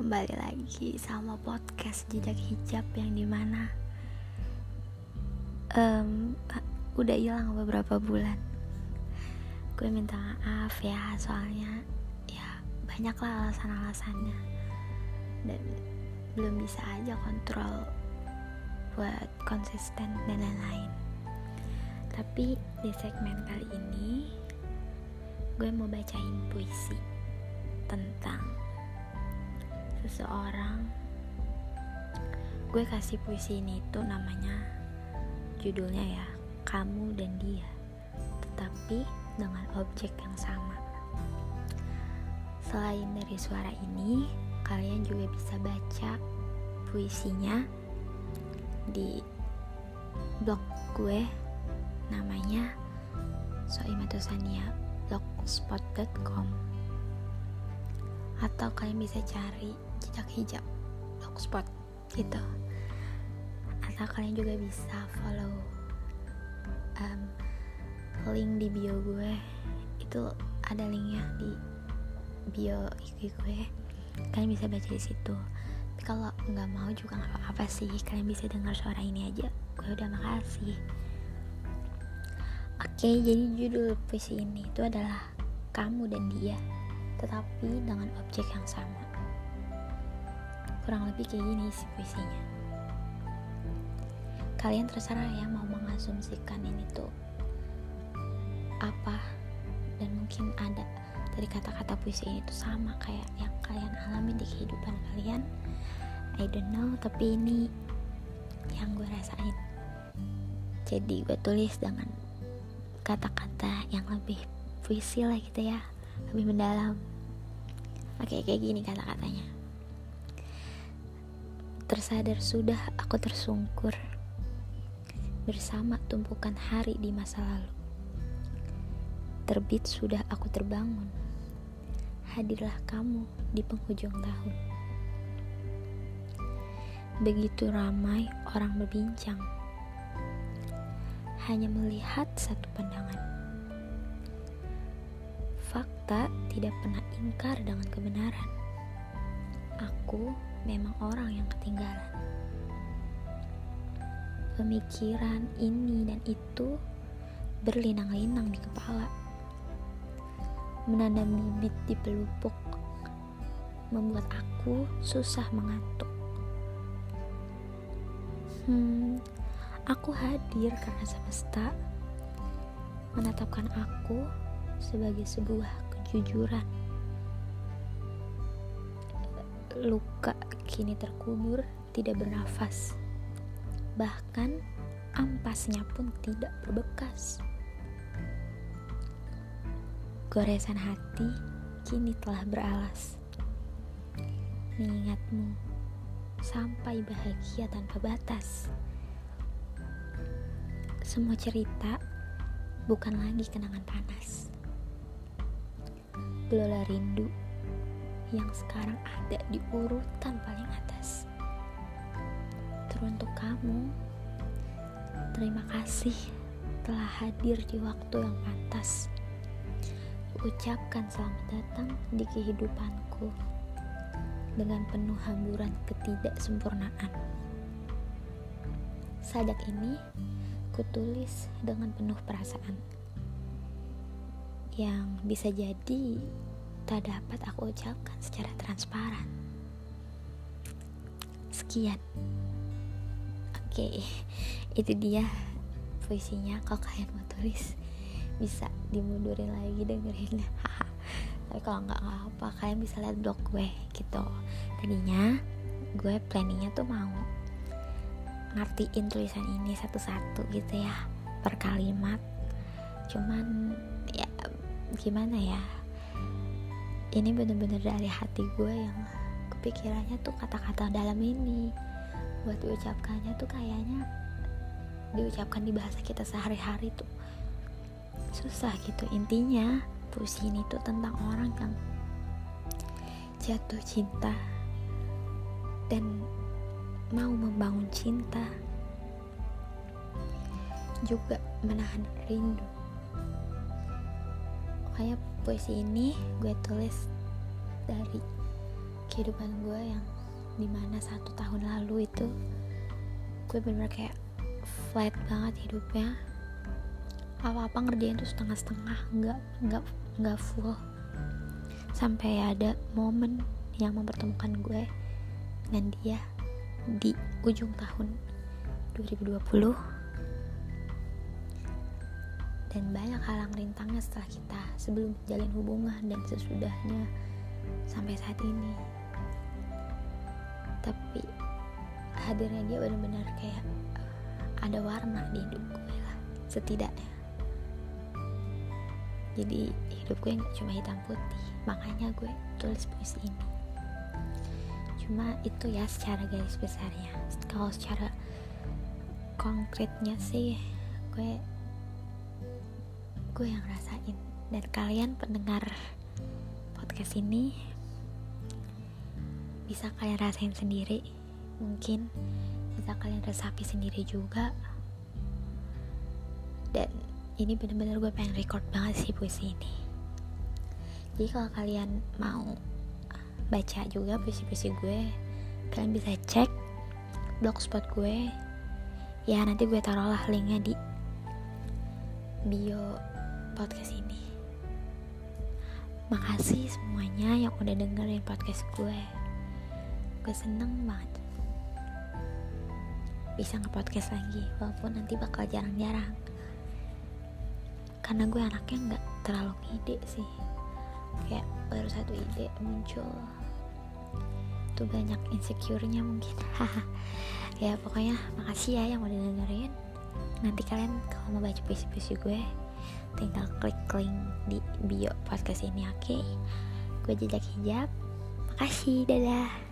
kembali lagi sama podcast jejak hijab yang di mana um, udah hilang beberapa bulan. Gue minta maaf ya soalnya ya banyak lah alasan-alasannya. Dan belum bisa aja kontrol buat konsisten dan lain-lain. Tapi di segmen kali ini gue mau bacain puisi tentang seseorang. Gue kasih puisi ini itu namanya judulnya ya kamu dan dia tetapi dengan objek yang sama. Selain dari suara ini kalian juga bisa baca puisinya di blog gue namanya Soimatusania blogspot.com atau kalian bisa cari jejak hijab. Blogspot gitu. Atau kalian juga bisa follow um, link di bio gue. Itu ada linknya di bio IG gue. Kalian bisa baca di situ. Tapi kalau nggak mau juga nggak apa-apa sih. Kalian bisa dengar suara ini aja. Gue udah makasih. Oke jadi judul puisi ini itu adalah kamu dan dia tetapi dengan objek yang sama. Kurang lebih kayak gini sih puisinya. Kalian terserah ya mau mengasumsikan ini tuh apa. Dan mungkin ada dari kata-kata puisi ini tuh sama kayak yang kalian alami di kehidupan kalian. I don't know tapi ini yang gue rasain. Jadi gue tulis dengan kata-kata yang lebih puisi lah gitu ya lebih mendalam oke kayak gini kata-katanya. Tersadar sudah aku tersungkur bersama tumpukan hari di masa lalu. Terbit sudah aku terbangun. Hadirlah kamu di penghujung tahun. Begitu ramai orang berbincang. Hanya melihat satu pandangan fakta tidak pernah ingkar dengan kebenaran. Aku memang orang yang ketinggalan. Pemikiran ini dan itu berlinang-linang di kepala menanam bibit di pelupuk membuat aku susah mengantuk. Hmm aku hadir karena semesta menetapkan aku sebagai sebuah kejujuran luka kini terkubur tidak bernafas bahkan ampasnya pun tidak berbekas. Goresan hati kini telah beralas, mengingatmu sampai bahagia tanpa batas. Semua cerita bukan lagi kenangan panas. Gelola rindu yang sekarang ada di urutan paling atas untuk kamu. Terima kasih telah hadir di waktu yang pantas. Ucapkan selamat datang di kehidupanku dengan penuh hamburan ketidaksempurnaan. Sadak ini kutulis dengan penuh perasaan yang bisa jadi tak dapat aku ucapkan secara transparan. Sekian. Oke itu dia puisinya kalau kalian mau tulis? Bisa dimundurin lagi dengerin. Tapi kalau nggak apa kalian bisa lihat blog gue gitu. Tadinya gue planningnya tuh mau ngertiin tulisan ini satu-satu gitu ya per kalimat. Cuman ya gimana ya? Ini bener-bener dari hati gue yang kepikirannya tuh kata-kata dalam ini. Buat diucapkannya tuh kayaknya diucapkan di bahasa kita sehari-hari tuh susah gitu. Intinya puisi ini tuh tentang orang yang jatuh cinta dan mau membangun cinta. Juga menahan rindu kayak puisi ini gue tulis dari kehidupan gue yang di mana satu tahun lalu itu gue bener-bener kayak flat banget hidupnya. Apa-apa ngerjain tuh setengah-setengah nggak nggak nggak full. Sampai ada momen yang mempertemukan gue dengan dia di ujung tahun 2020 dan banyak halang rintangnya setelah kita sebelum menjalin hubungan dan sesudahnya sampai saat ini. Tapi hadirnya dia benar-benar kayak ada warna di hidup gue lah setidaknya. Jadi hidup gue nggak cuma hitam putih makanya gue tulis puisi ini. Cuma itu ya secara garis besarnya. Kalau secara konkretnya sih gue gue yang rasain. Dan kalian pendengar podcast ini bisa kalian rasain sendiri. Mungkin bisa kalian resapi sendiri juga. Dan ini bener-bener gue pengen record banget sih puisi ini. Jadi kalau kalian mau baca juga puisi-puisi gue kalian bisa cek blogspot gue. Ya nanti gue taruh lah linknya di bio podcast ini. Makasih semuanya yang udah dengerin podcast gue. Gue seneng banget bisa nge-podcast lagi walaupun nanti bakal jarang-jarang. Karena gue anaknya nggak terlalu ide sih. Kayak baru satu ide muncul. Tuh banyak insecure-nya mungkin. Ya pokoknya makasih ya yang udah dengerin. Nanti kalian kalau mau baca puisi-puisi gue tinggal klik link di bio podcast ini oke okay? gue jejak hijab makasih dadah